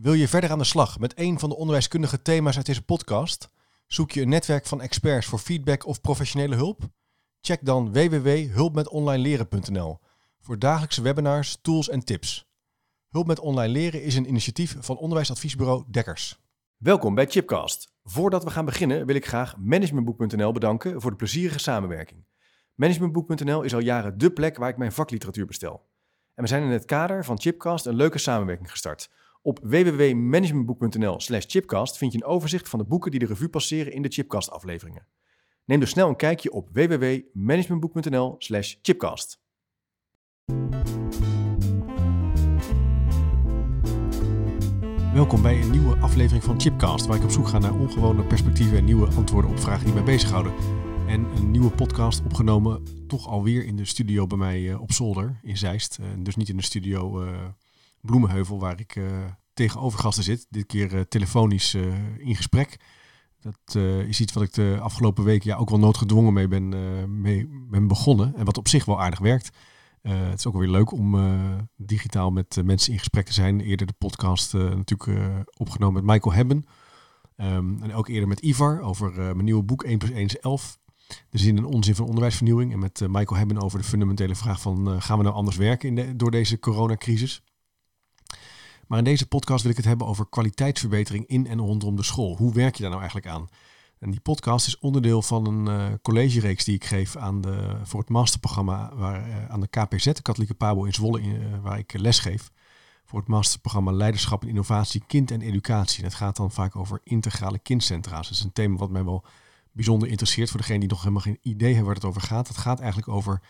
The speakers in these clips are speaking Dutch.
Wil je verder aan de slag met een van de onderwijskundige thema's uit deze podcast? Zoek je een netwerk van experts voor feedback of professionele hulp? Check dan www.hulpmetonlineleren.nl voor dagelijkse webinars, tools en tips. Hulp met online leren is een initiatief van onderwijsadviesbureau Dekkers. Welkom bij Chipcast. Voordat we gaan beginnen wil ik graag managementboek.nl bedanken voor de plezierige samenwerking. Managementboek.nl is al jaren dé plek waar ik mijn vakliteratuur bestel. En we zijn in het kader van Chipcast een leuke samenwerking gestart. Op www.managementboek.nl slash chipcast vind je een overzicht van de boeken die de revue passeren in de Chipcast afleveringen. Neem dus snel een kijkje op www.managementboek.nl slash chipcast. Welkom bij een nieuwe aflevering van Chipcast, waar ik op zoek ga naar ongewone perspectieven en nieuwe antwoorden op vragen die mij bezighouden. En een nieuwe podcast opgenomen, toch alweer in de studio bij mij uh, op zolder in Zeist. Uh, dus niet in de studio uh, Bloemenheuvel, waar ik tegenover gasten zit. Dit keer telefonisch in gesprek. Dat is iets wat ik de afgelopen weken ja, ook wel noodgedwongen mee ben, mee ben begonnen. En wat op zich wel aardig werkt. het is ook weer leuk om digitaal met mensen in gesprek te zijn. Eerder de podcast natuurlijk opgenomen met Michael Hebben. Um, en ook eerder met Ivar over mijn nieuwe boek 1 plus 1 is 11 de zin en onzin van onderwijsvernieuwing. En met Michael hebben over de fundamentele vraag van gaan we nou anders werken in de, door deze coronacrisis. Maar in deze podcast wil ik het hebben over kwaliteitsverbetering in en rondom de school. Hoe werk je daar nou eigenlijk aan? En die podcast is onderdeel van een uh, collegereeks die ik geef aan de, voor het masterprogramma waar, aan de KPZ, de Katholieke Pabo in Zwolle, in, waar ik les geef. Voor het masterprogramma Leiderschap en Innovatie, Kind en Educatie. En het gaat dan vaak over integrale kindcentra's. Dat is een thema wat mij wel bijzonder interesseert voor degene die nog helemaal geen idee hebben waar het over gaat. Het gaat eigenlijk over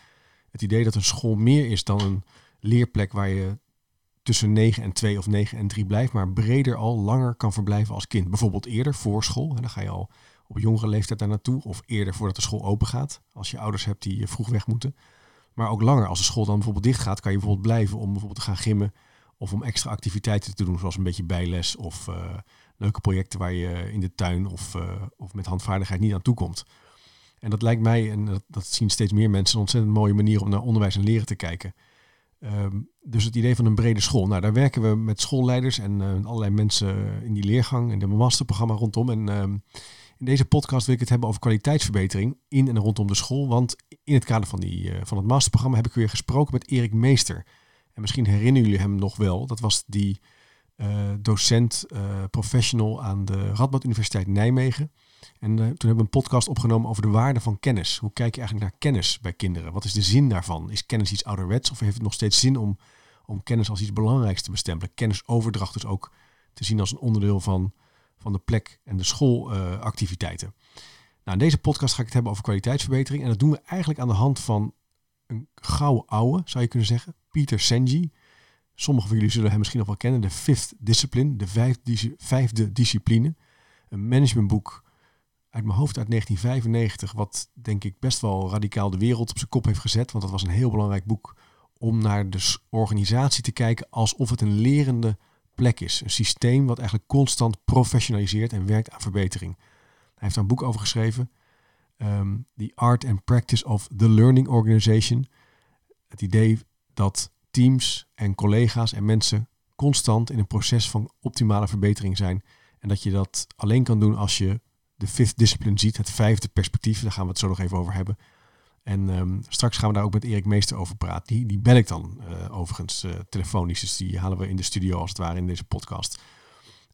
het idee dat een school meer is dan een leerplek waar je tussen 9 en 2 of 9 en 3 blijft, maar breder al langer kan verblijven als kind. Bijvoorbeeld eerder voor school, en dan ga je al op jongere leeftijd daar naartoe, of eerder voordat de school open gaat, als je ouders hebt die vroeg weg moeten. Maar ook langer, als de school dan bijvoorbeeld dicht gaat, kan je bijvoorbeeld blijven om bijvoorbeeld te gaan gimmen of om extra activiteiten te doen, zoals een beetje bijles of uh, leuke projecten waar je in de tuin of, uh, of met handvaardigheid niet aan toe komt. En dat lijkt mij, en dat, dat, zien steeds meer mensen, een ontzettend mooie manier om naar onderwijs en leren te kijken. Um, dus het idee van een brede school. Nou, daar werken we met schoolleiders en uh, allerlei mensen in die leergang en de masterprogramma rondom. En um, in deze podcast wil ik het hebben over kwaliteitsverbetering in en rondom de school. Want in het kader van, die, uh, van het masterprogramma heb ik weer gesproken met Erik Meester. En misschien herinneren jullie hem nog wel. Dat was die uh, docent, professional aan de Radboud Universiteit Nijmegen. En uh, toen hebben we een podcast opgenomen over de waarde van kennis. Hoe kijk je eigenlijk naar kennis bij kinderen? Wat is de zin daarvan? Is kennis iets ouderwets of heeft het nog steeds zin om, om kennis als iets belangrijks te bestempelen? Kennisoverdracht dus ook te zien als een onderdeel van, van de plek en de schoolactiviteiten. nou, in deze podcast ga ik het hebben over kwaliteitsverbetering. En dat doen we eigenlijk aan de hand van een gouden ouwe, zou je kunnen zeggen. Pieter Senji. Sommigen van jullie zullen hem misschien nog wel kennen. De Fifth Discipline, de vijfde discipline. Een managementboek uit mijn hoofd uit 1995. Wat denk ik best wel radicaal de wereld op zijn kop heeft gezet. Want dat was een heel belangrijk boek om naar de organisatie te kijken alsof het een lerende plek is. Een systeem wat eigenlijk constant professionaliseert en werkt aan verbetering. Hij heeft daar een boek over geschreven. Um, the Art and Practice of the Learning Organization. Het idee dat teams en collega's en mensen constant in een proces van optimale verbetering zijn. En dat je dat alleen kan doen als je de fifth discipline ziet, het vijfde perspectief. Daar gaan we het zo nog even over hebben. En um, straks gaan we daar ook met Erik Meester over praten. Die, die bel ik dan uh, overigens uh, telefonisch. Dus die halen we in de studio als het ware in deze podcast.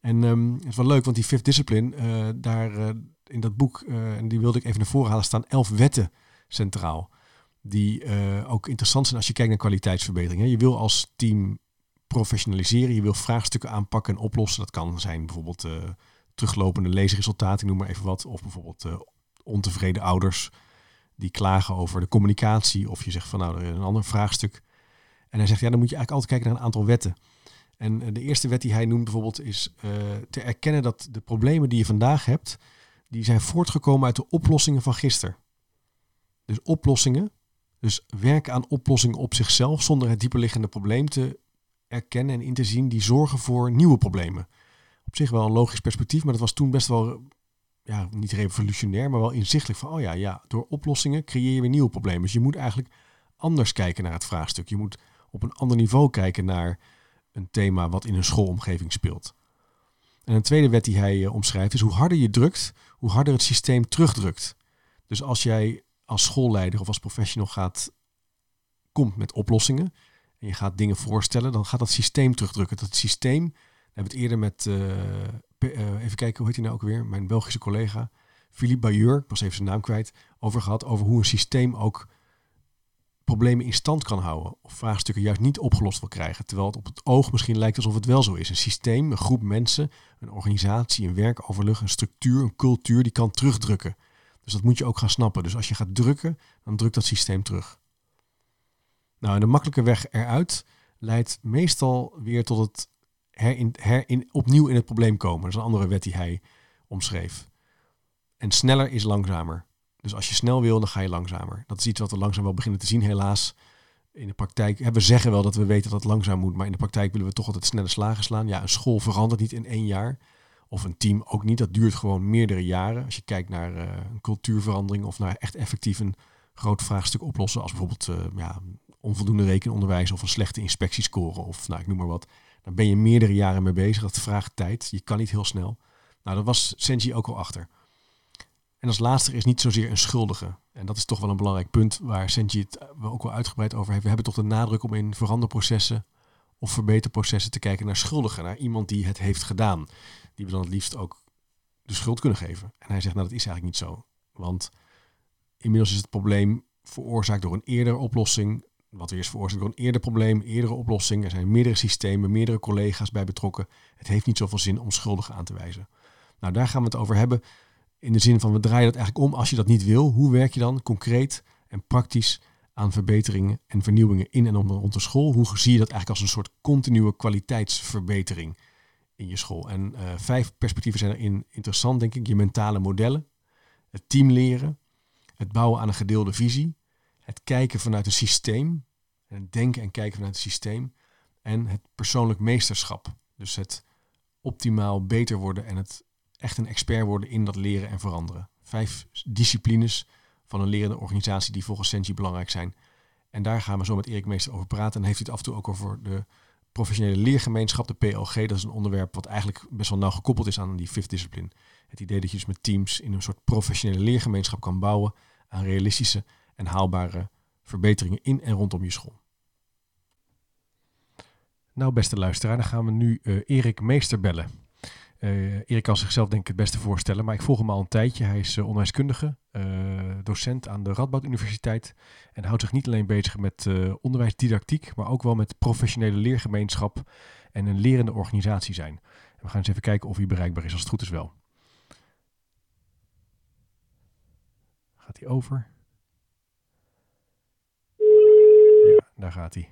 En um, het is wel leuk, want die fifth discipline, uh, daar in dat boek, en die wilde ik even naar voren halen, staan elf wetten centraal die ook interessant zijn als je kijkt naar kwaliteitsverbetering. Hè. Je wil als team professionaliseren, je wil vraagstukken aanpakken en oplossen. Dat kan zijn bijvoorbeeld teruglopende leesresultaten, ik noem maar even wat. Of bijvoorbeeld uh, ontevreden ouders die klagen over de communicatie. Of je zegt van nou, er is een ander vraagstuk. En hij zegt, ja, dan moet je eigenlijk altijd kijken naar een aantal wetten. En de eerste wet die hij noemt bijvoorbeeld is te erkennen dat de problemen die je vandaag hebt, die zijn voortgekomen uit de oplossingen van gisteren. Dus oplossingen dus werken aan oplossingen op zichzelf zonder het dieperliggende probleem te erkennen en in te zien, die zorgen voor nieuwe problemen. Op zich wel een logisch perspectief, maar dat was toen best wel, ja, niet revolutionair, maar wel inzichtelijk van, oh ja, ja, door oplossingen creëer je weer nieuwe problemen. Dus je moet eigenlijk anders kijken naar het vraagstuk. Je moet op een ander niveau kijken naar een thema wat in een schoolomgeving speelt. En een tweede wet die hij omschrijft is hoe harder je drukt, hoe harder het systeem terugdrukt. Dus als jij als schoolleider of als professional gaat, komt met oplossingen en je gaat dingen voorstellen, dan gaat dat systeem terugdrukken. Dat systeem, hebben het eerder met, even kijken, hoe heet hij nou ook weer, mijn Belgische collega, Philippe Bayeur, ik was even zijn naam kwijt, over gehad, over hoe een systeem ook problemen in stand kan houden. Of vraagstukken juist niet opgelost wil krijgen. Terwijl het op het oog misschien lijkt alsof het wel zo is. Een systeem, een groep mensen, een organisatie, een werkoverleg, een structuur, een cultuur, die kan terugdrukken. Dus dat moet je ook gaan snappen. Dus als je gaat drukken, dan drukt dat systeem terug. Nou, en de makkelijke weg eruit leidt meestal weer tot het opnieuw in het probleem komen. Dat is een andere wet die hij omschreef. En sneller is langzamer. Dus als je snel wil, dan ga je langzamer. Dat is iets wat we langzaam wel beginnen te zien, helaas. In de praktijk, we zeggen wel dat we weten dat het langzaam moet, maar in de praktijk willen we toch altijd snelle slagen slaan. Ja, een school verandert niet in één jaar. Of een team ook niet. Dat duurt gewoon meerdere jaren. Als je kijkt naar uh, een cultuurverandering of naar echt effectief een groot vraagstuk oplossen. Als bijvoorbeeld uh, ja, onvoldoende rekenonderwijs of een slechte inspectiescore of nou, ik noem maar wat. Dan ben je meerdere jaren mee bezig. Dat vraagt tijd. Je kan niet heel snel. Nou, dat was Senji ook al achter. En als laatste is niet zozeer een schuldige. En dat is toch wel een belangrijk punt waar Senji het ook wel uitgebreid over heeft. We hebben toch de nadruk om in veranderprocessen of verbeterprocessen te kijken naar schuldigen. Naar iemand die het heeft gedaan. Die we dan het liefst ook de schuld kunnen geven. En hij zegt, nou dat is eigenlijk niet zo. Want inmiddels is het probleem veroorzaakt door een eerdere oplossing. Wat weer is veroorzaakt door een eerder probleem, eerdere oplossing. Er zijn meerdere systemen, meerdere collega's bij betrokken. Het heeft niet zoveel zin om schuldigen aan te wijzen. Nou, daar gaan we het over hebben. In de zin van we draaien dat eigenlijk om als je dat niet wil. Hoe werk je dan concreet en praktisch aan verbeteringen en vernieuwingen in en om rond de school? Hoe zie je dat eigenlijk als een soort continue kwaliteitsverbetering in je school? En uh, vijf perspectieven zijn erin interessant, denk ik. Je mentale modellen, het team leren, het bouwen aan een gedeelde visie, het kijken vanuit een systeem, het denken en kijken vanuit het systeem en het persoonlijk meesterschap. Dus het optimaal beter worden en het echt een expert worden in dat leren en veranderen. Vijf disciplines van een lerende organisatie die volgens Senji belangrijk zijn. En daar gaan we zo met Erik Meester over praten. En heeft hij het af en toe ook over de professionele leergemeenschap, de PLG. Dat is een onderwerp wat eigenlijk best wel nauw gekoppeld is aan die fifth discipline. Het idee dat je dus met teams in een soort professionele leergemeenschap kan bouwen aan realistische en haalbare verbeteringen in en rondom je school. Nou, beste luisteraar, dan gaan we nu uh, Erik Meester bellen. Uh, Erik kan zichzelf denk ik het beste voorstellen, maar ik volg hem al een tijdje. Hij is uh, onderwijskundige, docent aan de Radboud Universiteit en houdt zich niet alleen bezig met onderwijsdidactiek, maar ook wel met professionele leergemeenschap en een lerende organisatie zijn. We gaan eens even kijken of hij bereikbaar is, als het goed is wel. Gaat hij over? Ja, daar gaat hij.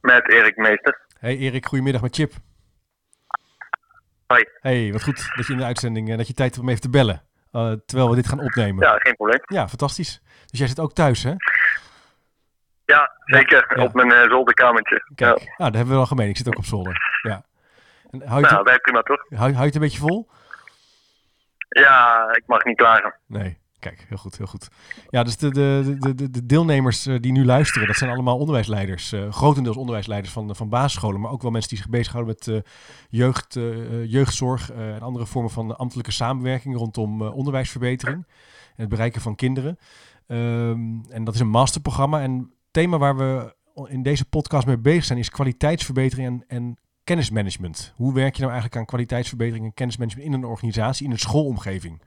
Met Erik Meester. Hey Erik, goedemiddag met Chip. Hoi. Hey, wat goed dat je in de uitzending, uh, dat je tijd hebt om even te bellen. Uh, terwijl we dit gaan opnemen. Ja, geen probleem. Ja, fantastisch. Dus jij zit ook thuis, hè? Ja, zeker. Ja, Op mijn uh, zolderkamertje. Kijk, ja. ah, dat hebben we al gemeen. Ik zit ook op zolder. Ja. En hou je nou, dat prima toch? Hou, hou je het een beetje vol? Ja, ik mag niet klagen. Nee. Kijk, heel goed, heel goed. Ja, dus de, de, de, de deelnemers eh, die nu luisteren, dat zijn allemaal onderwijsleiders. Uh, grotendeels onderwijsleiders van, van basisscholen, maar ook wel mensen die zich bezighouden met uh, jeugd, jeugdzorg en andere vormen van ambtelijke samenwerking rondom onderwijsverbetering en het bereiken van kinderen. Um, en dat is een masterprogramma. En het thema waar we in deze podcast mee bezig zijn is kwaliteitsverbetering en, en kennismanagement. Hoe werk je nou eigenlijk aan kwaliteitsverbetering en kennismanagement in een organisatie, in een schoolomgeving?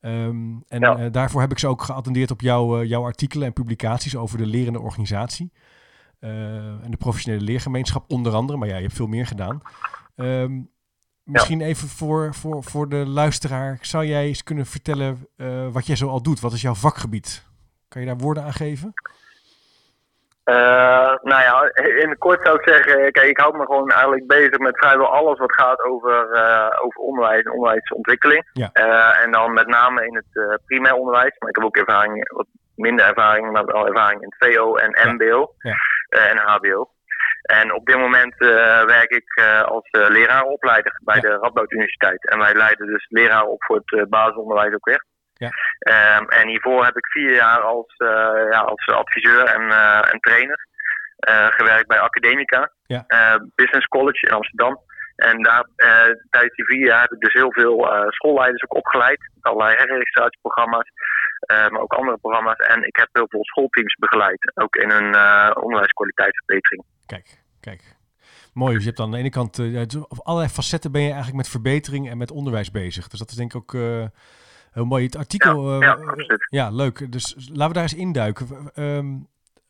Um, en ja. uh, daarvoor heb ik ze ook geattendeerd op jou, uh, jouw artikelen en publicaties over de lerende organisatie. Uh, en de professionele leergemeenschap onder andere, maar ja, je hebt veel meer gedaan. Um, misschien ja. even voor, voor, voor de luisteraar, zou jij eens kunnen vertellen wat jij zo al doet? Wat is jouw vakgebied? Kan je daar woorden aan geven? Uh, nou ja, in het kort zou ik zeggen, kijk, ik hou me gewoon eigenlijk bezig met vrijwel alles wat gaat over, uh, over onderwijs en onderwijsontwikkeling. Ja. Uh, en dan met name in het primair onderwijs, maar ik heb ook ervaring, wat minder ervaring, maar wel ervaring in het VO en MBO ja. en HBO. En op dit moment werk ik als leraaropleider bij de Radboud Universiteit. En wij leiden dus leraren op voor het basisonderwijs ook weer. Ja. Um, en hiervoor heb ik vier jaar als, uh, ja, als adviseur en, uh, en trainer gewerkt bij Academica, Ja. Business College in Amsterdam. En daar, tijdens die vier jaar heb ik dus heel veel schoolleiders ook opgeleid. Allerlei herregistratieprogramma's, maar ook andere programma's. En ik heb heel veel schoolteams begeleid, ook in hun onderwijskwaliteitsverbetering. Kijk, kijk. Mooi, dus je hebt dan aan de ene kant, allerlei facetten ben je eigenlijk met verbetering en met onderwijs bezig. Dus dat is denk ik ook Heel mooi. Het artikel. Ja, ja, ja leuk. Dus laten we daar eens induiken. Ehm,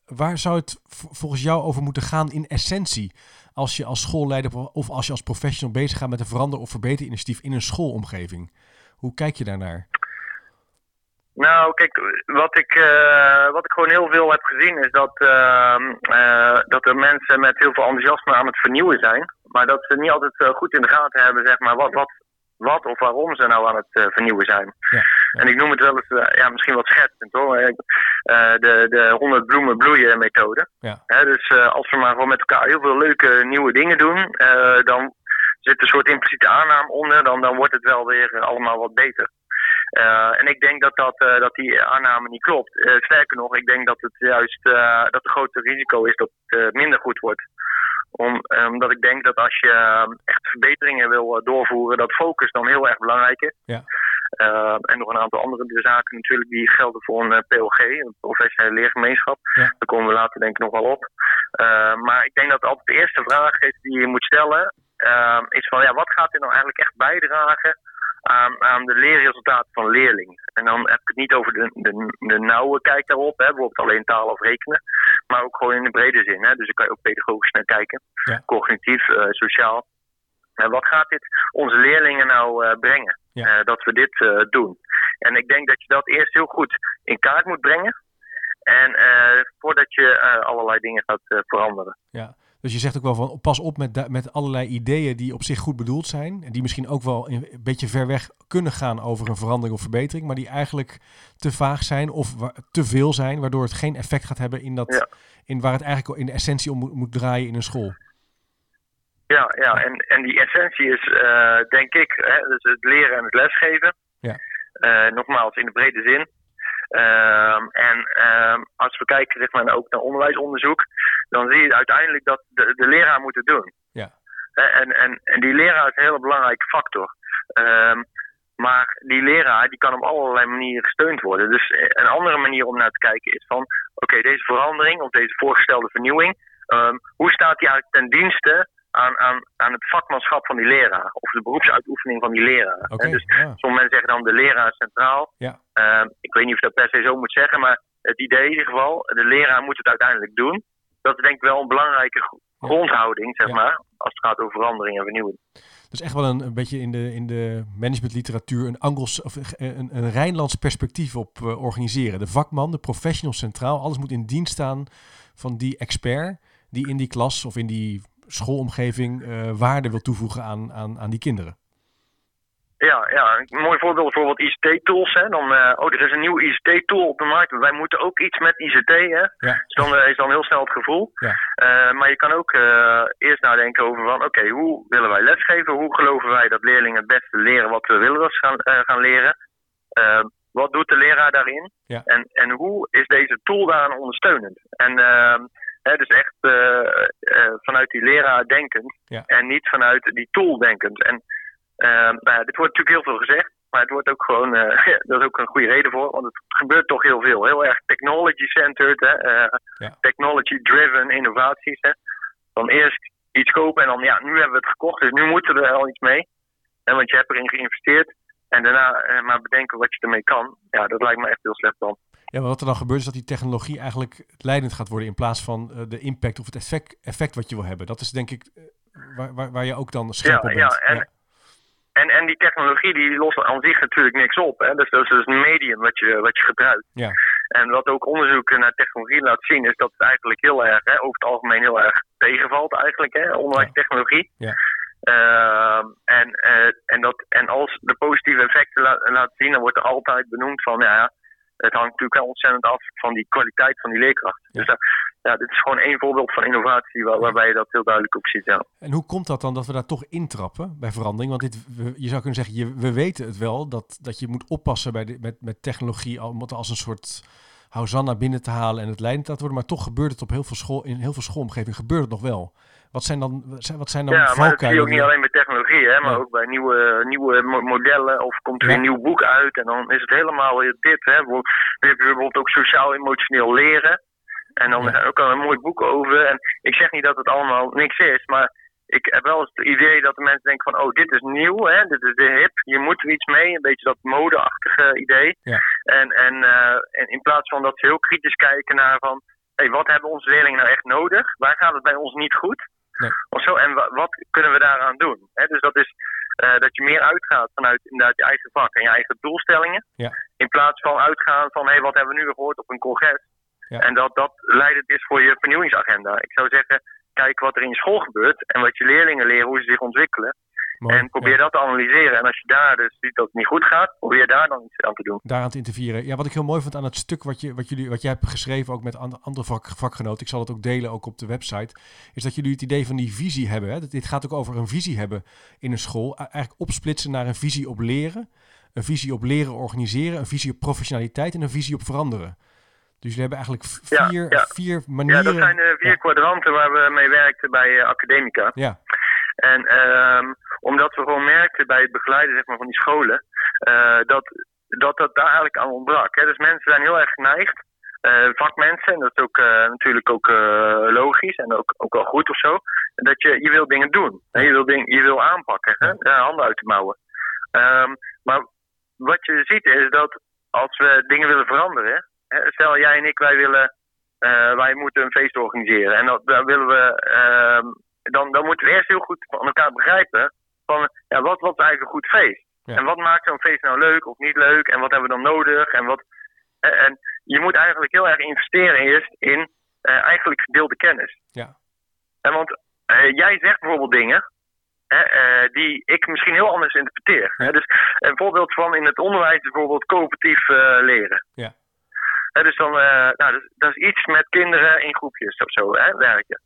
waar zou het volgens jou over moeten gaan in essentie? Als je als schoolleider of als je als professional bezig gaat met een verander- of verbeterinitiatief in een schoolomgeving. Hoe kijk je daarnaar? Nou, kijk, wat ik, uh, wat ik gewoon heel veel heb gezien is dat, uh, uh, dat er mensen met heel veel enthousiasme aan het vernieuwen zijn. Maar dat ze niet altijd goed in de gaten hebben, zeg maar, wat, wat, wat of waarom ze nou aan het uh, vernieuwen zijn. Ja, En ik noem het wel eens, uh, ja, misschien wat schetsend hoor, uh, de, de 100 bloemen bloeien methode. Ja. dus als we maar gewoon met elkaar heel veel leuke nieuwe dingen doen, dan zit een soort impliciete aanname onder, dan, dan wordt het wel weer allemaal wat beter. en ik denk dat, dat, dat die aanname niet klopt. sterker nog, ik denk dat het juist dat het grote risico is dat het minder goed wordt. Om, omdat ik denk dat als je echt verbeteringen wil doorvoeren, dat focus dan heel erg belangrijk is. Ja. Uh, en nog een aantal andere zaken natuurlijk die gelden voor een PLG, een professionele leergemeenschap. Ja. Daar komen we later denk ik nog wel op. Uh, maar ik denk dat altijd de eerste vraag is die je moet stellen, uh, is van ja, wat gaat dit nou eigenlijk echt bijdragen aan, aan de leerresultaten van leerlingen. En dan heb ik het niet over de, de, de nauwe kijk daarop, hè, bijvoorbeeld alleen taal of rekenen, maar ook gewoon in de brede zin. Hè. Dus daar kan je ook pedagogisch naar kijken, Ja. cognitief, uh, sociaal. En wat gaat dit onze leerlingen nou uh, brengen? Ja. Uh, dat we dit doen. En ik denk dat je dat eerst heel goed in kaart moet brengen. En voordat je allerlei dingen gaat veranderen. Ja. Dus je zegt ook wel van pas op met, met allerlei ideeën die op zich goed bedoeld zijn. En die misschien ook wel een beetje ver weg kunnen gaan over een verandering of verbetering. Maar die eigenlijk te vaag zijn of te veel zijn. Waardoor het geen effect gaat hebben in, dat, ja. in waar het eigenlijk in de essentie om moet, moet draaien in een school. Ja, ja. En, en die essentie is uh, denk ik hè, dus het leren en het lesgeven. Ja. Uh, nogmaals, in de brede zin. Uh, en als we kijken zeg maar, ook naar onderwijsonderzoek, dan zie je uiteindelijk dat de, de leraar moet het doen. Ja. En, en, en die leraar is een hele belangrijke factor. Um, maar die leraar die kan op allerlei manieren gesteund worden. Dus een andere manier om naar te kijken is van... oké, okay, deze verandering of deze voorgestelde vernieuwing... Hoe staat die eigenlijk ten dienste aan, aan, aan het vakmanschap van die leraar? Of de beroepsuitoefening van die leraar? Okay, dus ja. sommige mensen zeggen dan de leraar centraal. Ja. Um, ik weet niet of dat per se zo moet zeggen... maar het idee in ieder geval, de leraar moet het uiteindelijk doen. Dat is denk ik wel een belangrijke grondhouding, zeg Ja. maar... als het gaat over verandering en vernieuwing. Dus echt wel een, een beetje in de, in de managementliteratuur een Angels of een, een Rijnlands perspectief op uh, organiseren. De vakman, de professional centraal, alles moet in dienst staan van die expert die in die klas of in die schoolomgeving uh, waarde wil toevoegen aan, aan, aan die kinderen. Ja, ja, een mooi voorbeeld bijvoorbeeld ICT-tools. Dan, uh, oh, er is een nieuw ICT-tool op de markt. Wij moeten ook iets met ICT. Hè. Ja. Dus dan uh, is dan heel snel het gevoel. Ja. Uh, maar je kan ook eerst nadenken over van, oké, okay, hoe willen wij lesgeven? Hoe geloven wij dat leerlingen het beste leren wat we willen dat ze gaan, gaan leren? wat doet de leraar daarin? Ja. En, en hoe is deze tool daaraan ondersteunend? En ehm, hè, dus echt vanuit die leraar denkend Ja. en niet vanuit die tool denkend. En nou ja, dit wordt natuurlijk heel veel gezegd, maar het wordt ook gewoon, uh, dat is ook een goede reden voor, want het gebeurt toch heel veel. Heel erg technology-centered, ja. technology-driven innovaties. Hè. Dan eerst iets kopen en dan, ja, nu hebben we het gekocht, dus nu moeten we er al iets mee. En want je hebt erin geïnvesteerd en daarna maar bedenken wat je ermee kan. Ja, dat lijkt me echt heel slecht dan. Ja, maar wat er dan gebeurt is dat die technologie eigenlijk leidend gaat worden in plaats van uh, de impact of het effect, effect wat je wil hebben. Dat is denk ik waar, waar, waar je ook dan scherp ja, op bent. Ja, en, ja. En, en die technologie die lost aan zich natuurlijk niks op. Hè? Dus dat is dus een medium wat je, wat je gebruikt. Ja. En wat ook onderzoek naar technologie laat zien, is dat het eigenlijk heel erg, hè, over het algemeen heel erg tegenvalt eigenlijk, hè, onderwijstechnologie. Ja. Uh, en, uh, en, dat, en als de positieve effecten la laten zien, dan wordt er altijd benoemd van, ja, het hangt natuurlijk wel ontzettend af van die kwaliteit van die leerkracht. Ja. Dus uh, ja, dit is gewoon één voorbeeld van innovatie waar, waarbij je dat heel duidelijk op ziet. Ja. En hoe komt dat dan dat we daar toch intrappen bij verandering? Want dit, je zou kunnen zeggen, je, we weten het wel dat, dat je moet oppassen bij de, met, met technologie als een soort Hosanna binnen te halen en het leidend te laten worden. Maar toch gebeurt het op heel veel school, in heel veel schoolomgeving gebeurt het nog wel. Wat zijn dan, wat zijn dan ja, maar dat zie je ook niet alleen bij technologie, hè, maar ook bij nieuwe, nieuwe modellen. Of komt er een nieuw boek uit en dan is het helemaal dit. Hè. We hebben bijvoorbeeld ook sociaal-emotioneel leren. En dan ja. ook al een mooi boek over. En ik zeg niet dat het allemaal niks is, maar ik heb wel het idee dat de mensen denken van, oh, dit is nieuw, hè, dit is de hip, hier moeten we iets mee, een beetje dat modeachtige idee. Ja. En, en, uh, en in plaats van dat ze heel kritisch kijken naar van, hey, wat hebben onze leerlingen nou echt nodig? Waar gaat het bij ons niet goed? Nee. Of zo, en wat kunnen we daaraan doen? Hè, dus dat is uh, dat je meer uitgaat vanuit inderdaad je eigen vak en je eigen doelstellingen. Ja. In plaats van uitgaan van, hé, hey, wat hebben we nu gehoord op een congres? Ja. En dat dat leidend is voor je vernieuwingsagenda. Ik zou zeggen, kijk wat er in je school gebeurt en wat je leerlingen leren, hoe ze zich ontwikkelen. en probeer dat te analyseren. En als je daar dus ziet dat het niet goed gaat, probeer daar dan iets aan te doen. Daaraan te intervieren. Ja, wat ik heel mooi vond aan het stuk wat, je, wat, jullie, wat jij hebt geschreven, ook met andere vak, vakgenoten, ik zal het ook delen ook op de website, is dat jullie het idee van die visie hebben. Hè? dit gaat ook over een visie hebben in een school. Eigenlijk opsplitsen naar een visie op leren, een visie op leren organiseren, een visie op professionaliteit en een visie op veranderen. Dus jullie hebben eigenlijk vier, ja, vier manieren. Ja, dat zijn de vier kwadranten waar we mee werkten bij uh, Academica. Ja. En um, omdat we gewoon merkten bij het begeleiden zeg maar, van die scholen, uh, dat, dat dat daar eigenlijk aan ontbrak. Hè. Dus mensen zijn heel erg geneigd, uh, vakmensen, en dat is ook natuurlijk ook logisch en ook, ook wel goed of zo, dat je, je wil dingen doen. Hè. Je, wil ding, je wil aanpakken, hè. handen uit de mouwen. Um, maar wat je ziet is dat als we dingen willen veranderen, stel jij en ik, wij willen, uh, wij moeten een feest organiseren. En dat, daar willen we, uh, dan, dan moeten we eerst heel goed van elkaar begrijpen van, ja, wat, wat is eigenlijk een goed feest? En wat maakt zo'n feest nou leuk of niet leuk? En wat hebben we dan nodig? En, wat, en je moet eigenlijk heel erg investeren eerst in uh, eigenlijk gedeelde kennis. Ja. En want jij zegt bijvoorbeeld dingen uh, die ik misschien heel anders interpreteer. Ja. Dus een voorbeeld van in het onderwijs bijvoorbeeld coöperatief leren. Ja dus dan, uh, nou, dat, dat, is iets met kinderen in groepjes of zo hè, werken.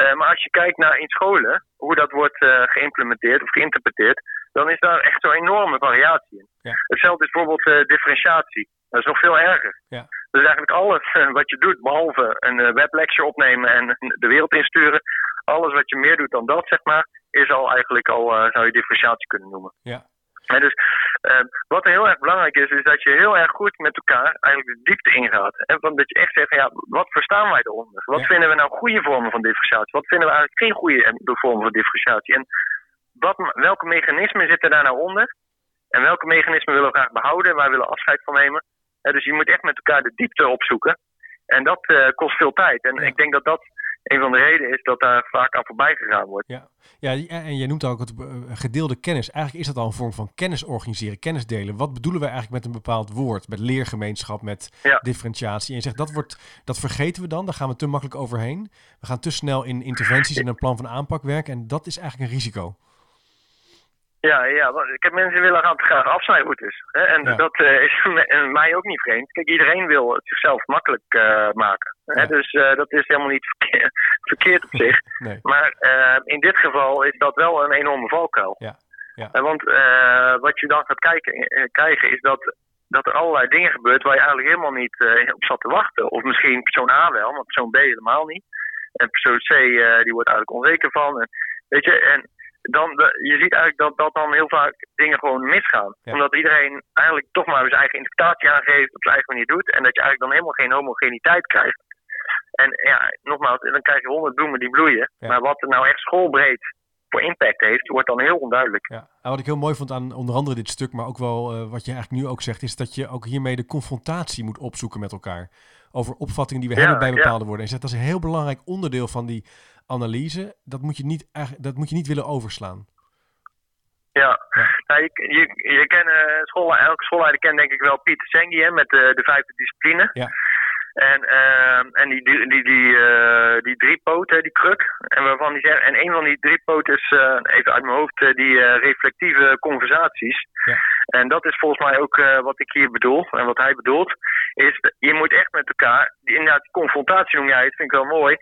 Uh, maar als je kijkt naar in scholen, hoe dat wordt uh, geïmplementeerd of geïnterpreteerd, dan is daar echt zo'n enorme variatie in. Ja. Hetzelfde is bijvoorbeeld differentiatie. Dat is nog veel erger. Ja. Dus eigenlijk alles wat je doet, behalve een weblecture opnemen en de wereld insturen, alles wat je meer doet dan dat, zeg maar, is al eigenlijk al, zou je differentiatie kunnen noemen. Ja dus uh, wat heel erg belangrijk is, is dat je heel erg goed met elkaar eigenlijk de diepte ingaat. En van dat je echt zegt, ja, wat verstaan wij eronder? Wat vinden we nou goede vormen van differentiatie? Wat vinden we eigenlijk geen goede eh, vormen van differentiatie? En wat, welke mechanismen zitten daar nou onder? En welke mechanismen willen we graag behouden? Waar willen we afscheid van nemen? dus je moet echt met elkaar de diepte opzoeken. En dat uh, kost veel tijd. En ik denk dat dat een van de redenen is dat daar vaak aan voorbij gegaan wordt. Ja, ja en je noemt ook het eh, gedeelde kennis. Eigenlijk is dat al een vorm van kennis organiseren, kennis delen. Wat bedoelen we eigenlijk met een bepaald woord? Met leergemeenschap, met differentiatie. En je zegt dat, wordt, dat vergeten we dan, daar gaan we te makkelijk overheen. We gaan te snel in interventies en een plan van aanpak werken. En dat is eigenlijk een risico. Ja, ja, ik heb mensen willen gaan graag afsnijroutes. Hè? En dat uh, is mij ook niet vreemd. Kijk, iedereen wil het zichzelf makkelijk uh, maken. Hè? Dus uh, dat is helemaal niet verkeerd, verkeerd op zich. Nee. Maar in dit geval is dat wel een enorme valkuil. Ja. Ja. want wat je dan gaat kijken, krijgen is dat, dat er allerlei dingen gebeurt waar je eigenlijk helemaal niet op zat te wachten. Of misschien persoon A wel, maar persoon B helemaal niet. En persoon C die wordt eigenlijk onzeker van. En, weet je, en dan, je ziet eigenlijk dat, dat dan heel vaak dingen gewoon misgaan. Omdat iedereen eigenlijk toch maar zijn eigen interpretatie aangeeft, op zijn eigen manier doet. En dat je eigenlijk dan helemaal geen homogeniteit krijgt. En ja, nogmaals, dan krijg je honderd bloemen die bloeien. Maar wat er nou echt schoolbreed voor impact heeft, wordt dan heel onduidelijk. Ja. En wat ik heel mooi vond aan onder andere dit stuk, maar ook wel uh, wat je eigenlijk nu ook zegt, is dat je ook hiermee de confrontatie moet opzoeken met elkaar. Over opvattingen die we hebben bij bepaalde woorden. En zegt dat is een heel belangrijk onderdeel van die analyse, dat moet je niet, dat moet je niet willen overslaan. Ja, Nou, je, je, je kent, uh, school, elke schoolleider kent denk ik wel Pieter Sengi met de, de vijfde discipline. Ja. En, uh, en die, die, die, die, uh, die drie poten, die kruk. En, waarvan die zeggen, en een van die drie poten is, even uit mijn hoofd, die reflectieve conversaties. Ja. En dat is volgens mij ook wat ik hier bedoel. En wat hij bedoelt, is je moet echt met elkaar, die, inderdaad, confrontatie noem jij het, vind ik wel mooi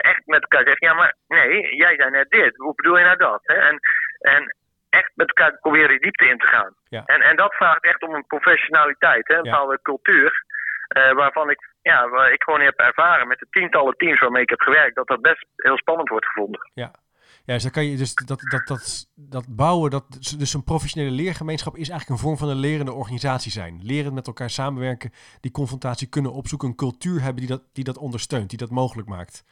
echt met elkaar zeggen, ja maar nee, jij zei net dit, hoe bedoel je nou dat? Hè? En, en echt met elkaar proberen die diepte in te gaan. Ja. En, en dat vraagt echt om een professionaliteit, hè? een bepaalde cultuur. waarvan ik, ja, waar ik gewoon heb ervaren met de tientallen teams waarmee ik heb gewerkt, dat dat best heel spannend wordt gevonden. Ja, ja, dus dan kan je dus dat, dat, dat, dat bouwen, dat, dus een professionele leergemeenschap is eigenlijk een vorm van een lerende organisatie zijn. Leren met elkaar samenwerken, die confrontatie kunnen opzoeken, een cultuur hebben die dat, die dat ondersteunt, die dat mogelijk maakt.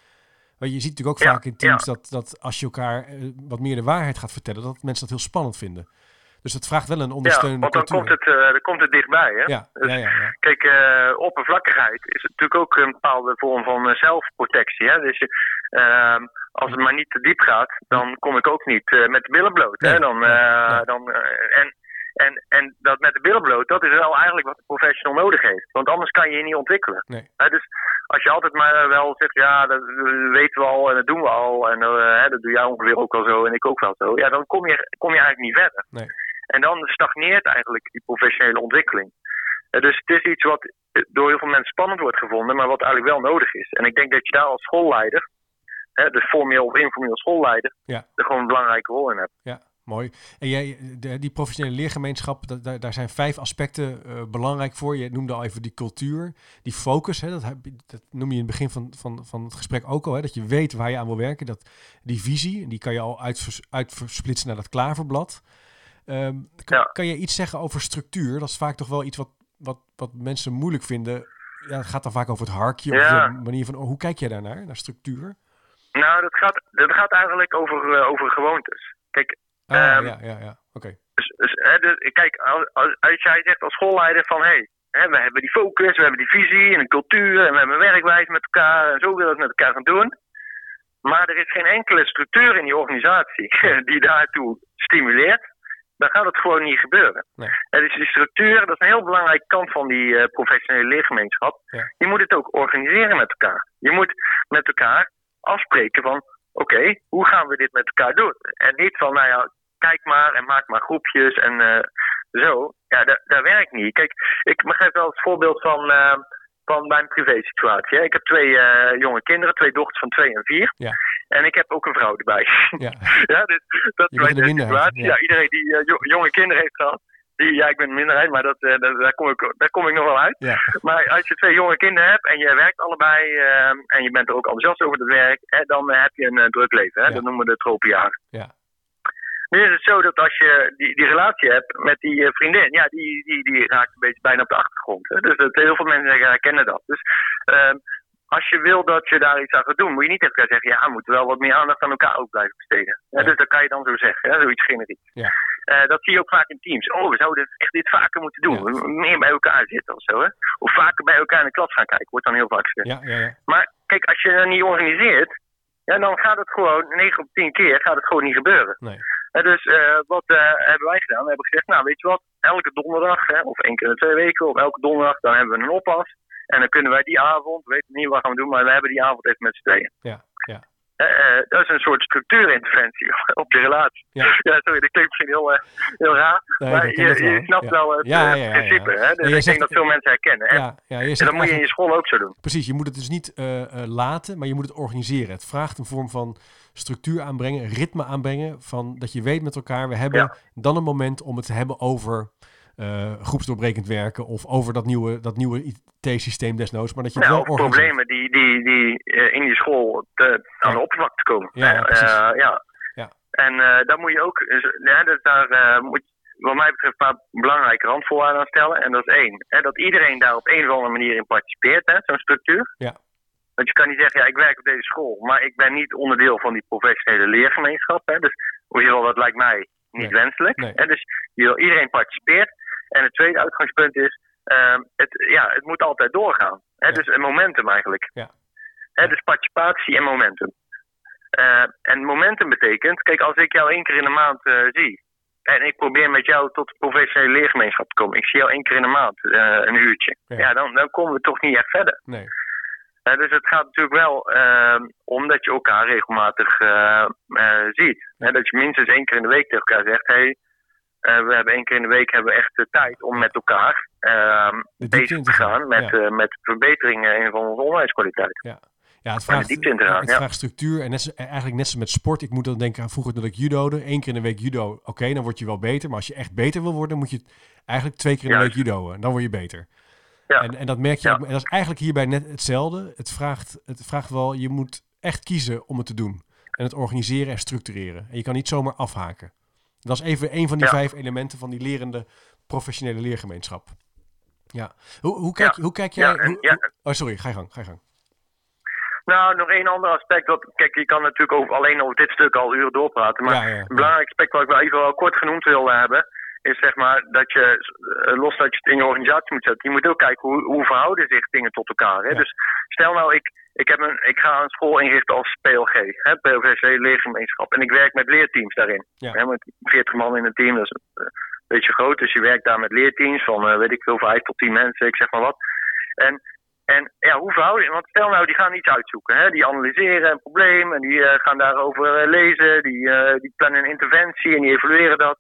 Want je ziet natuurlijk ook vaak in teams dat, dat als je elkaar eh, wat meer de waarheid gaat vertellen, dat mensen dat heel spannend vinden. Dus dat vraagt wel een ondersteunende ja, want dan Komt het, uh, dan komt het dichtbij. Hè? Ja, dus, ja, ja, Kijk, uh, oppervlakkigheid is natuurlijk ook een bepaalde vorm van zelfprotectie. Hè? Dus uh, als het maar niet te diep gaat, dan kom ik ook niet met de billen bloot. Hè? Dan, dan, en, en, en dat met de billen bloot, dat is wel eigenlijk wat de professional nodig heeft. Want anders kan je je niet ontwikkelen. Nee. dus als je altijd maar wel zegt, ja, dat weten we al en dat doen we al. En dat doe jij ongeveer ook wel zo en ik ook wel zo. Ja, dan kom je, kom je eigenlijk niet verder. Nee. En dan stagneert eigenlijk die professionele ontwikkeling. dus het is iets wat door heel veel mensen spannend wordt gevonden, maar wat eigenlijk wel nodig is. En ik denk dat je daar als schoolleider hè, dus formeel of informeel schoolleider, ja. er gewoon een belangrijke rol in hebt. Ja, mooi. En jij, de, die professionele leergemeenschap, daar, daar zijn vijf aspecten uh, belangrijk voor. Je noemde al even die cultuur, die focus. Hè, dat, dat noem je in het begin van, van, van het gesprek ook al. Hè, dat je weet waar je aan wil werken. Dat, die visie, die kan je al uitvers, uitversplitsen naar dat klaverblad. Um, kan, ja. kan je iets zeggen over structuur? Dat is vaak toch wel iets wat, wat, wat mensen moeilijk vinden. Ja, het gaat dan vaak over het harkje. Ja. Of de manier van, hoe kijk jij daarnaar, naar structuur? Nou, dat gaat, dat gaat eigenlijk over, uh, over gewoontes. Kijk, ah, um, ja, ja, ja. oké. Okay. Dus, dus, dus, kijk, als, als, als, jij zegt als schoolleider van hé, hey, we hebben die focus, we hebben die visie en een cultuur en we hebben een werkwijze met elkaar en zo willen we het met elkaar gaan doen. Maar er is geen enkele structuur in die organisatie die daartoe stimuleert. Dan gaat het gewoon niet gebeuren. Nee. En dus die structuur, dat is een heel belangrijke kant van die uh, professionele leergemeenschap. Ja. Je moet het ook organiseren met elkaar. Je moet met elkaar afspreken van oké, okay, hoe gaan we dit met elkaar doen? En niet van nou ja, kijk maar en maak maar groepjes en uh, zo. Ja, dat, dat werkt niet. Kijk, ik geef wel het voorbeeld van, uh, van mijn privésituatie. Ik heb twee uh, jonge kinderen, twee dochters van twee en vier. Ja. En ik heb ook een vrouw erbij. Ja, ja dus dat is mijn situatie. Ja. ja. iedereen die jonge kinderen heeft gehad, die, ja, ik ben een minderheid, maar dat, uh, daar, kom ik, daar kom ik nog wel uit. Ja. Maar als je twee jonge kinderen hebt en je werkt allebei uh, en je bent er ook enthousiast over het werk, hè, dan heb je een uh, druk leven. Hè? Ja. Dat noemen we de tropenjaren. Ja. Nu is het zo dat als je die, die relatie hebt met die uh, vriendin, ja, die, die, die raakt een beetje bijna op de achtergrond. Hè? Dus dat, heel veel mensen zeggen, herkennen dat. Dus als je wil dat je daar iets aan gaat doen, moet je niet tegen zeggen, ja, we moeten wel wat meer aandacht aan elkaar ook blijven besteden. Ja. Dus dat kan je dan zo zeggen, hè? zoiets generiek. Ja. Uh, dat zie je ook vaak in teams. Oh, we zouden echt dit vaker moeten doen. Ja. Meer bij elkaar zitten of zo. Hè? Of vaker bij elkaar in de klas gaan kijken. Wordt dan heel vaak gezegd. Ja, ja, ja. Maar kijk, als je dat niet organiseert, ja, dan gaat het gewoon, 9 op 10 keer gaat het gewoon niet gebeuren. Nee. Uh, dus uh, wat hebben wij gedaan? We hebben gezegd, nou weet je wat, elke donderdag, hè, of één keer in twee weken, of elke donderdag, dan hebben we een oppas. En dan kunnen wij die avond, we weten niet wat gaan we doen, maar we hebben die avond even met z'n tweeën. Ja, ja. Uh, dat is een soort structuurinterventie op je relatie. Ja, ja sorry, dat klinkt misschien heel, uh, heel raar. Nee, maar je, snapt Ja. wel het Ja, uh, ja, ja, principe. Hè? Dus ik zegt- denk dat veel mensen herkennen. En, Ja, ja, je en dat moet je in je school ook zo doen. Precies, je moet het dus niet eh, eh, laten, maar je moet het organiseren. Het vraagt een vorm van structuur aanbrengen, ritme aanbrengen. Van dat je weet met elkaar, we hebben dan een moment om het te hebben over eh, groepsdoorbrekend werken. Of over dat nieuwe, dat nieuwe IT-systeem desnoods. Maar dat je Nou, wel organiseert. problemen die, die, die uh, in je school te, aan Ja. de oppervlakte komen. Ja, ja, ja. Ja. En daar moet je ook, ja, dus daar moet je, wat mij betreft, een paar belangrijke randvoorwaarden aan stellen. En dat is één, hè, dat iedereen daar op een of andere manier in participeert, zo'n structuur. Ja. Want je kan niet zeggen, ja, ik werk op deze school, maar ik ben niet onderdeel van die professionele leergemeenschap. Hè, dus in ieder geval, dat lijkt mij niet Nee. wenselijk. Nee. Hè, dus je- iedereen participeert. En het tweede uitgangspunt is, uh, het, ja, het moet altijd doorgaan. Hè, Ja. Dus een momentum eigenlijk. Ja. Hè, dus participatie en momentum. Uh, en momentum betekent, kijk, als ik jou één keer in de maand uh, zie. En ik probeer met jou tot de professionele leergemeenschap te komen. Ik zie jou één keer in de maand, uh, een uurtje. Ja. Ja, dan, dan komen we toch niet echt verder. Nee. Dus het gaat natuurlijk wel uh, om dat je elkaar regelmatig ziet. Hè, dat je minstens één keer in de week tegen elkaar zegt: hey, we hebben één keer in de week hebben we echt de tijd om met elkaar diepte bezig in te gaan, met, ja. uh, met verbeteringen van onze onderwijskwaliteit. Ja, ja het vraagt, in het structuur. En net, eigenlijk net zo met sport. Ik moet dan denken aan vroeger dat ik judode. Eén keer in de week judo. Oké, dan word je wel beter. Maar als je echt beter wil worden, moet je eigenlijk twee keer in de Juist. week judoën. Dan word je beter. Ja. En, en dat merk je Ja. ook, en dat is eigenlijk hierbij net hetzelfde. Het vraagt, het vraagt wel, je moet echt kiezen om het te doen. En het organiseren en structureren. En je kan niet zomaar afhaken. Dat is even een van die Ja. vijf elementen van die lerende professionele leergemeenschap. Ja. Hoe, hoe, kijk, Ja. hoe kijk jij... Ja, en- hoe- ja. hoe- oh, sorry, ga je gang, ga je gang. Nou, nog één ander aspect. Wat, kijk, je kan natuurlijk over, alleen over dit stuk al uren doorpraten. Maar een belangrijk aspect wat ik wel even wel kort genoemd wil hebben. Is zeg maar dat je, eh, los dat je het in je organisatie moet zetten. Je moet ook kijken hoe, hoe verhouden zich dingen tot elkaar. Hè? Ja. Dus stel nou, ik, ik, heb een, ik ga een school inrichten als PLG. Hè? PLG Leergemeenschap. En ik werk met leerteams daarin. Ja. Hè? Met 40 man in een team. Dat is eh, een beetje groot. Dus je werkt daar met leerteams van, eh, weet ik veel, 5 tot 10 mensen. Ik zeg maar wat. En en ja, hoe verhouden je? Want stel nou, die gaan iets uitzoeken. Hè? Die analyseren een probleem en die gaan daarover lezen. Die, die plannen een interventie en die evalueren dat.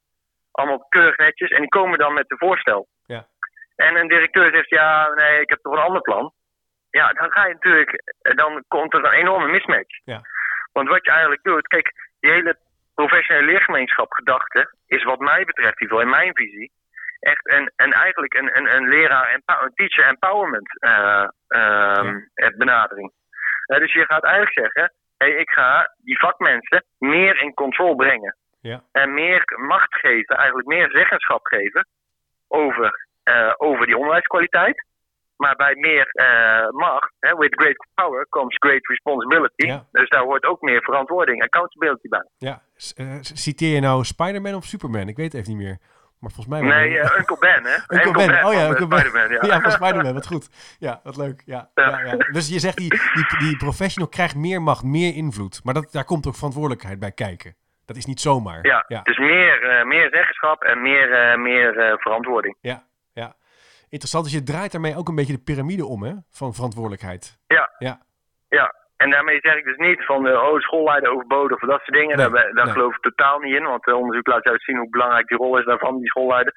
Allemaal keurig netjes. En die komen dan met een voorstel. Ja. En een directeur zegt, ja, nee, ik heb toch een ander plan. Ja, dan ga je natuurlijk, eh, dan komt er een enorme mismatch. Ja. Want wat je eigenlijk doet, kijk, die hele professionele leergemeenschap gedachte is wat mij betreft, in ieder geval in mijn visie, echt een, een eigenlijk een, een, een leraar, empower- een teacher empowerment eh, ehm, eh, benadering. Dus je gaat eigenlijk zeggen, hey, ik ga die vakmensen meer in control brengen. Ja. En meer macht geven, eigenlijk meer zeggenschap geven over, eh, over die onderwijskwaliteit. Maar bij meer eh, macht, hè, with great power comes great responsibility. Ja. Dus daar hoort ook meer verantwoording, accountability bij. Ja, s- eh, citeer je nou Spider-Man of Superman? Ik weet het even niet meer. Maar volgens mij... Nee, eh, Uncle Ben, hè? Uncle Ben, oh ja, Uncle Ben. Spider-Man, ja. Ja, van Spider-Man, wat goed. Ja, wat leuk. Ja, ja. Ja. Ja, Dus je zegt, die, die, die professional krijgt meer macht, meer invloed. Maar dat, daar komt ook verantwoordelijkheid bij kijken. Dat is niet zomaar. Ja, ja, dus meer, eh, meer zeggenschap en meer, eh, meer eh, verantwoording. ja, ja. Interessant, dus je draait daarmee ook een beetje de piramide om, hè? Van verantwoordelijkheid. Ja. Ja. Ja, en daarmee zeg ik dus niet van uh, oh, schoolleider overbodig of dat soort dingen. Nee, daar daar nee. geloof ik totaal niet in, want het onderzoek laat juist zien hoe belangrijk die rol is daarvan, die schoolleider.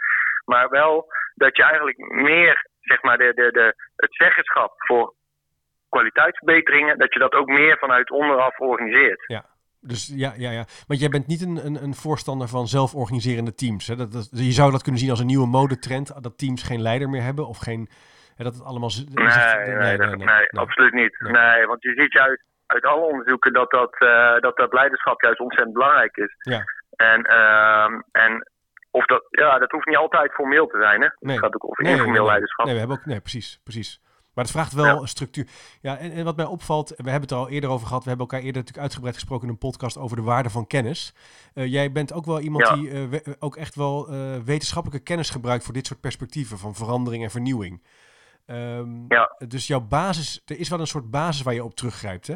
Maar wel dat je eigenlijk meer, zeg maar, de, de, de, het zeggenschap voor kwaliteitsverbeteringen, dat je dat ook meer vanuit onderaf organiseert. Dus ja, ja, ja. Want jij bent niet een, een, een voorstander van zelforganiserende teams. Hè? Dat, dat, je zou dat kunnen zien als een nieuwe modetrend. Dat teams geen leider meer hebben of geen... Hè, dat het allemaal... Nee, nee, dat- nee, absoluut niet. Nee. Nee. want je ziet juist uit alle onderzoeken dat dat, eh, dat, dat leiderschap juist ontzettend belangrijk is. Ja. En, ehm, en of dat, ja, dat hoeft niet altijd formeel te zijn. Hè? Nee. Het gaat ook over Nee, informeel nee, nee. leiderschap. Nee, we hebben ook... Nee, precies, precies. Maar het vraagt wel Ja. een structuur. Ja, en, en wat mij opvalt, we hebben het er al eerder over gehad. We hebben elkaar eerder natuurlijk uitgebreid gesproken in een podcast over de waarde van kennis. Eh, jij bent ook wel iemand Ja. die eh, we- eh, ook echt wel wetenschappelijke kennis gebruikt voor dit soort perspectieven van verandering en vernieuwing. Ehm, Ja. Dus jouw basis, er is wel een soort basis waar je op teruggrijpt. Hè?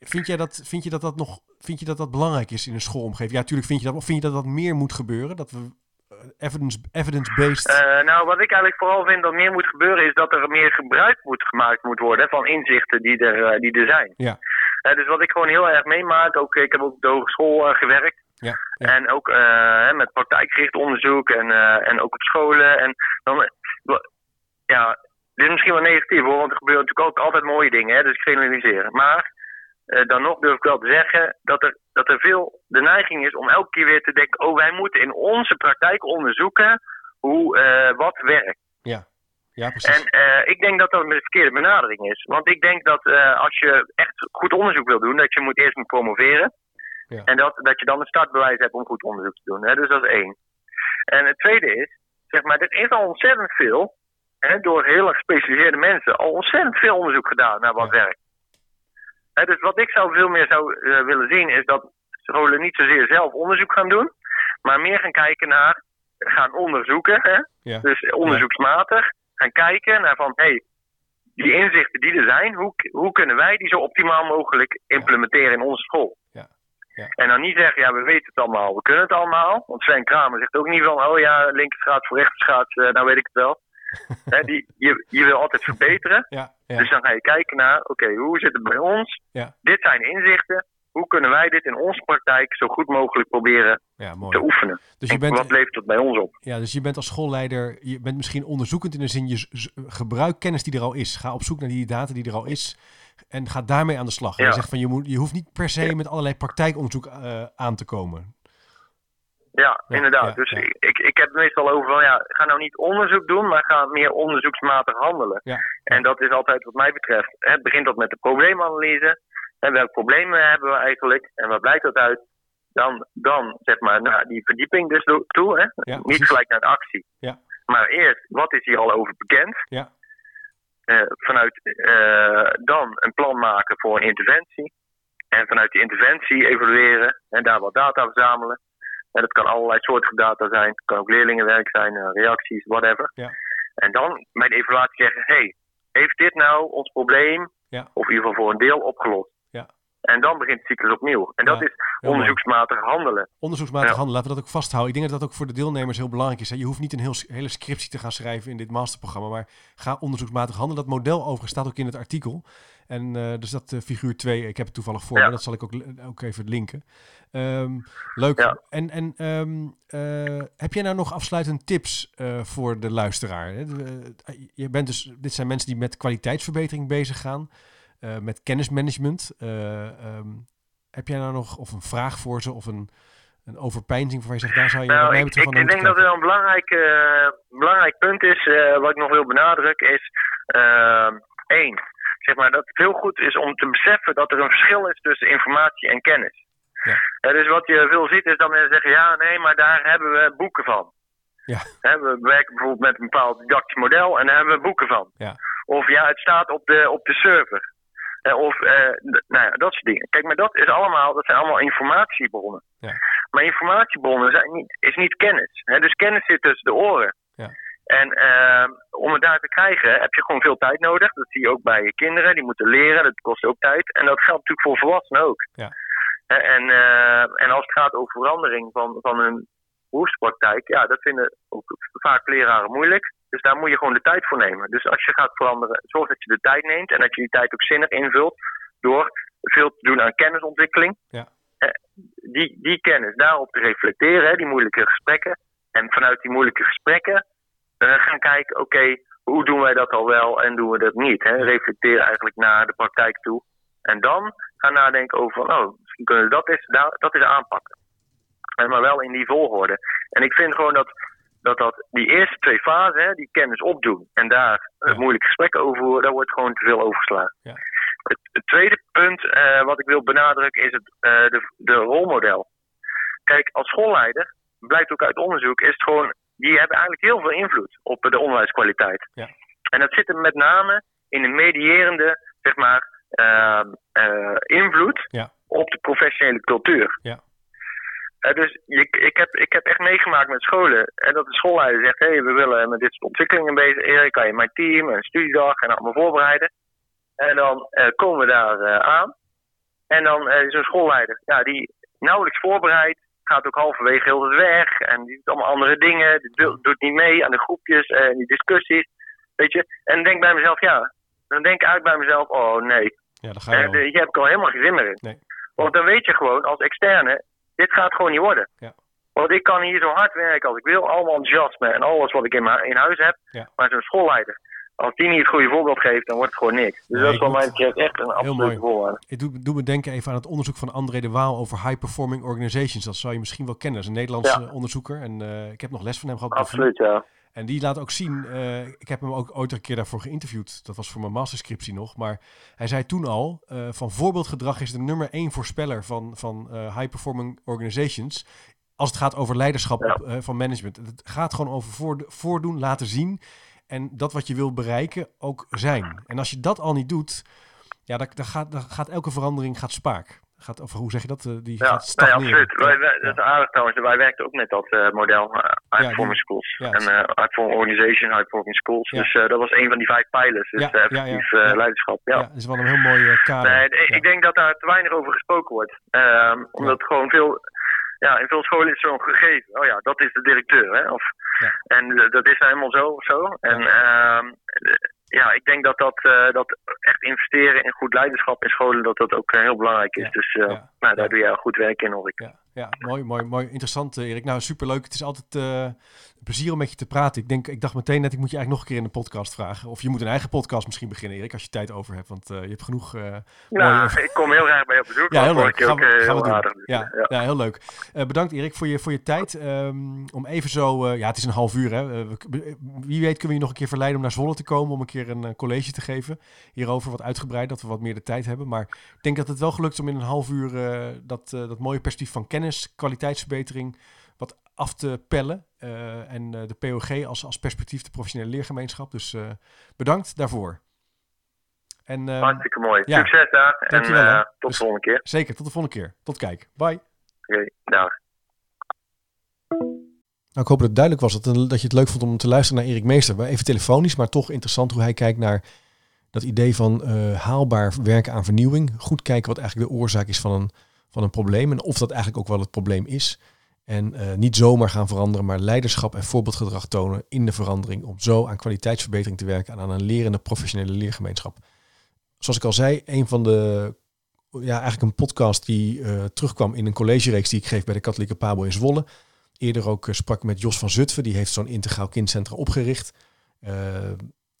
Vind, jij dat, vind, je dat dat nog, vind je dat dat belangrijk is in een schoolomgeving? Ja, natuurlijk vind je dat. Of vind je dat dat meer moet gebeuren? Dat we eh, evidence, evidence-based. Eh, nou, wat ik eigenlijk vooral vind dat meer moet gebeuren, is dat er meer gebruik moet gemaakt moet worden van inzichten die er, eh, die er zijn. Ja. Dus wat ik gewoon heel erg meemaak, ook, ik heb ook op de hogeschool gewerkt. ja, ja, En ook met praktijkgericht onderzoek en, en ook op scholen. En dan, ja, dit is misschien wel negatief hoor, want er gebeuren natuurlijk ook altijd mooie dingen, hè, dus ik generaliseer. Maar dan nog durf ik wel te zeggen dat er, dat er veel de neiging is om elke keer weer te denken: oh, wij moeten in onze praktijk onderzoeken hoe eh, wat werkt. ja, precies. En eh, ik denk dat dat een verkeerde benadering is. Want ik denk dat eh, als je echt goed onderzoek wil doen, dat je moet eerst moet promoveren. Ja. En dat, dat je dan een startbewijs hebt om goed onderzoek te doen. Hè? Dus dat is één. En het tweede is, zeg maar, er is al ontzettend veel, hè, door heel erg gespecialiseerde mensen, al ontzettend veel onderzoek gedaan naar wat Ja. werkt. Dus wat ik zou veel meer zou eh, willen zien, is dat scholen niet zozeer zelf onderzoek gaan doen, maar meer gaan kijken naar, gaan onderzoeken. Hè? Ja. Dus onderzoeksmatig gaan kijken naar van, hé, hey, die inzichten die er zijn, hoe, hoe kunnen wij die zo optimaal mogelijk implementeren in onze school? Ja. Ja. En dan niet zeggen, ja, we weten het allemaal, we kunnen het allemaal. Want Sven Kramer zegt ook niet van, oh ja, linkerschaats voor rechterschaats, eh, nou weet ik het wel. Die, je, je wil altijd verbeteren. Ja, ja, Dus dan ga je kijken naar, oké, hoe zit het bij ons? Ja. Dit zijn inzichten. Hoe kunnen wij dit in onze praktijk zo goed mogelijk proberen te oefenen? Dus je En bent, wat levert het bij ons op? ja, dus je bent als schoolleider, je bent misschien onderzoekend in de zin, je gebruik kennis die er al is. Ga op zoek naar die data die er al is en ga daarmee aan de slag. Je zegt van, je, moet, je hoeft niet per se met allerlei praktijkonderzoek eh, aan te komen. Ja, inderdaad. dus Ik, ik heb het meestal over van ja, ga nou niet onderzoek doen, maar ga meer onderzoeksmatig handelen. En dat is altijd wat mij betreft. Het begint dat met de probleemanalyse. En welke problemen hebben we eigenlijk? En wat blijkt dat uit? Dan, dan zeg maar naar die verdieping dus toe. Hè? niet gelijk naar de actie. Maar eerst, wat is hier al over bekend? Ja. Uh, vanuit uh, dan een plan maken voor een interventie. En vanuit die interventie evalueren en daar wat data verzamelen. En dat kan allerlei soorten data zijn. Het kan ook leerlingenwerk zijn, uh, reacties, whatever. Ja. En dan de evaluatie zeggen: hey, heeft dit nou ons probleem, ja. of in ieder geval voor een deel, opgelost? En dan begint de cyclus opnieuw. En dat is onderzoeksmatig handelen. Onderzoeksmatig handelen, laten we dat ook vasthouden. Ik denk dat dat ook voor de deelnemers heel belangrijk is. Je hoeft niet een heel, hele scriptie te gaan schrijven in dit masterprogramma, maar ga onderzoeksmatig handelen. Dat model overigens staat ook in het artikel. En uh, dus dat uh, figuur 2, ik heb het toevallig voor me, dat zal ik ook, ook even linken. Um, leuk. En, en um, uh, heb jij nou nog afsluitend tips voor de luisteraar? Je bent dus, dit zijn mensen die met kwaliteitsverbetering bezig gaan, met kennismanagement. Um, heb jij nou nog of een vraag voor ze of een, een overpeinzing waarvan je zegt, daar zou je nou, ik, ik, ik denk dat er een belangrijk, belangrijk punt is, wat ik nog wil benadrukken, is één zeg maar, dat het heel goed is om te beseffen dat er een verschil is tussen informatie en kennis. Ja. dus wat je veel ziet is dat mensen zeggen, ja nee, maar daar hebben we boeken van. Ja. we werken bijvoorbeeld met een bepaald didactisch model en daar hebben we boeken van. Ja. Of ja, het staat op de, op de server. Of uh, nou ja, dat soort dingen. Kijk, maar dat, is allemaal, dat zijn allemaal informatiebronnen. Ja. Maar informatiebronnen zijn niet, is niet kennis. dus kennis zit tussen de oren. Ja. En uh, om het daar te krijgen heb je gewoon veel tijd nodig. Dat zie je ook bij je kinderen. Die moeten leren. Dat kost ook tijd. En dat geldt natuurlijk voor volwassenen ook. Ja. En, uh, en als het gaat over verandering van, van hun beroepspraktijk, ja, dat vinden ook vaak leraren moeilijk. Dus daar moet je gewoon de tijd voor nemen. Dus als je gaat veranderen, zorg dat je de tijd neemt en dat je die tijd ook zinnig invult door veel te doen aan kennisontwikkeling. Ja. Die, die kennis daarop te reflecteren, die moeilijke gesprekken. En vanuit die moeilijke gesprekken uh, gaan kijken, oké, hoe doen wij dat al wel en doen we dat niet? Hè? Reflecteer eigenlijk naar de praktijk toe. En dan gaan nadenken over, oh, misschien kunnen we dat eens, dat eens aanpakken. En maar wel in die volgorde. En ik vind gewoon dat, dat, dat die eerste twee fasen, hè, die kennis opdoen en daar ja. moeilijke gesprekken over voeren, daar wordt gewoon te veel overgeslagen. Ja. Het, het, tweede punt uh, wat ik wil benadrukken is het, uh, de, de rolmodel. Kijk, als schoolleider, blijkt ook uit onderzoek, is het gewoon die hebben eigenlijk heel veel invloed op de onderwijskwaliteit. Ja. En dat zit hem met name in de medierende, zeg maar, uh, invloed op de professionele cultuur. Ja. Uh, dus je, ik, heb, ik heb echt meegemaakt met scholen. En dat de schoolleider zegt: hé, hey, we willen met dit soort ontwikkelingen bezig. Kan je mijn team, een studiedag en allemaal voorbereiden. En dan komen we daar aan. En dan is een schoolleider, ja, die nauwelijks voorbereid gaat ook halverwege heel het weg. En die doet allemaal andere dingen. Die doet niet mee aan de groepjes en die discussies. Weet je? En denk bij mezelf, ja. Dan denk ik uit bij mezelf, oh nee. Ja, dan ga je, en, hier heb ik al helemaal geen zin meer in. Nee. Want dan weet je gewoon als externe, dit gaat gewoon niet worden. Ja. Want ik kan hier zo hard werken als ik wil. Allemaal enthousiasme en alles wat ik in, in huis heb. Ja. Maar zo'n schoolleider, als die niet het goede voorbeeld geeft, dan wordt het gewoon niks. Dus nee, dat is moet... mij betreft echt een absolute voorwaarde. Ik doe, doe me denken even aan het onderzoek van André de Waal over high performing organizations. Dat zou je misschien wel kennen. Dat is een Nederlandse ja. onderzoeker. En uh, ik heb nog les van hem gehad. Absoluut, ja. En die laat ook zien, uh, ik heb hem ook ooit een keer daarvoor geïnterviewd. Dat was voor mijn masterscriptie nog. Maar hij zei toen al, uh, van voorbeeldgedrag is de nummer één voorspeller van, van high performing organizations. Als het gaat over leiderschap op, van management. Het gaat gewoon over voor, voordoen, laten zien en dat wat je wil bereiken ook zijn. En als je dat al niet doet, ja, dan, dan, gaat, dan gaat elke verandering gaat spaak. Gaat, of hoe zeg je dat? Die ja, gaat nee, absoluut. Wij, wij, dat is aardig trouwens. Wij werken ook met dat uh, model, High ja, Schools. En High Organization, High Schools. Dus dat was een van die vijf pijlers. Dus effectief leiderschap. Ja. dat is wel een heel mooi kader. Nee, ik denk dat daar te weinig over gesproken wordt. Um, omdat gewoon veel ja, in veel scholen is zo'n gegeven. Oh ja, dat is de directeur. Hè? Of, ja. En uh, dat is nou helemaal zo of zo. En ja, uh, ja ik denk dat, dat, uh, dat echt investeren in goed leiderschap in scholen, dat dat ook heel belangrijk is. Ja. Dus ja. nou, daar doe jij goed werk in, hoor ik. Ja. ja, mooi, mooi, mooi. Interessant, Erik. Nou, superleuk. Het is altijd plezier om met je te praten. Ik, denk, ik dacht meteen net, ik moet je eigenlijk nog een keer in de podcast vragen. Of je moet een eigen podcast misschien beginnen, Erik, als je tijd over hebt. Want uh, je hebt genoeg... ja, ik kom heel graag bij je op bezoek. Ja, heel leuk. Gaan we, gaan we doen. Aardig, ja, ja, ja. heel leuk. bedankt, Erik, voor je, voor je tijd. Um, om even zo... ja, het is een half uur, hè. wie weet kunnen we je nog een keer verleiden om naar Zwolle te komen... om een keer een college te geven hierover, wat uitgebreid, dat we wat meer de tijd hebben. Maar ik denk dat het wel gelukt is om in een half uur dat, dat mooie perspectief van kennis, kwaliteitsverbetering af te pellen. Uh, en uh, de POG als, als perspectief de professionele leergemeenschap. Dus uh, bedankt daarvoor. En, Hartstikke mooi. Ja. Succes daar. Dankjewel, en tot dus, de volgende keer. Zeker, tot de volgende keer. Tot kijk. Bye. Oké, okay, dag. Nou, ik hoop dat het duidelijk was dat, dat je het leuk vond om te luisteren naar Erik Meester. Even telefonisch, maar toch interessant hoe hij kijkt naar dat idee van haalbaar werken aan vernieuwing. Goed kijken wat eigenlijk de oorzaak is van een van een probleem en of dat eigenlijk ook wel het probleem is. En uh, niet zomaar gaan veranderen, maar leiderschap en voorbeeldgedrag tonen in de verandering om zo aan kwaliteitsverbetering te werken en aan een lerende professionele leergemeenschap. Zoals ik al zei, een van de, ja, eigenlijk een podcast die uh, terugkwam in een collegereeks die ik geef bij de Katholieke Pabo in Zwolle. Eerder ook uh, sprak ik met Jos van Zutphen, die heeft zo'n integraal kindcentrum opgericht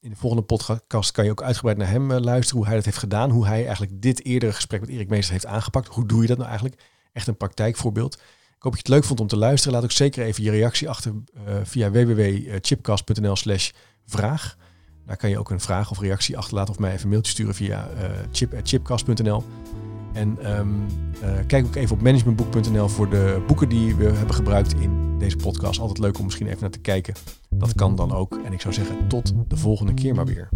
in de volgende podcast kan je ook uitgebreid naar hem eh, luisteren, hoe hij dat heeft gedaan, hoe hij eigenlijk dit eerdere gesprek met Erik Meester heeft aangepakt. Hoe doe je dat nou eigenlijk? Echt een praktijkvoorbeeld. Ik hoop dat je het leuk vond om te luisteren. Laat ook zeker even je reactie achter uh, via www.chipcast.nl slash vraag. Daar kan je ook een vraag of reactie achterlaten of mij even een mailtje sturen via uh, chip.chipcast.nl. En um, uh, kijk ook even op managementboek.nl voor de boeken die we hebben gebruikt in deze podcast. Altijd leuk om misschien even naar te kijken. Dat kan dan ook. En ik zou zeggen, tot de volgende keer maar weer.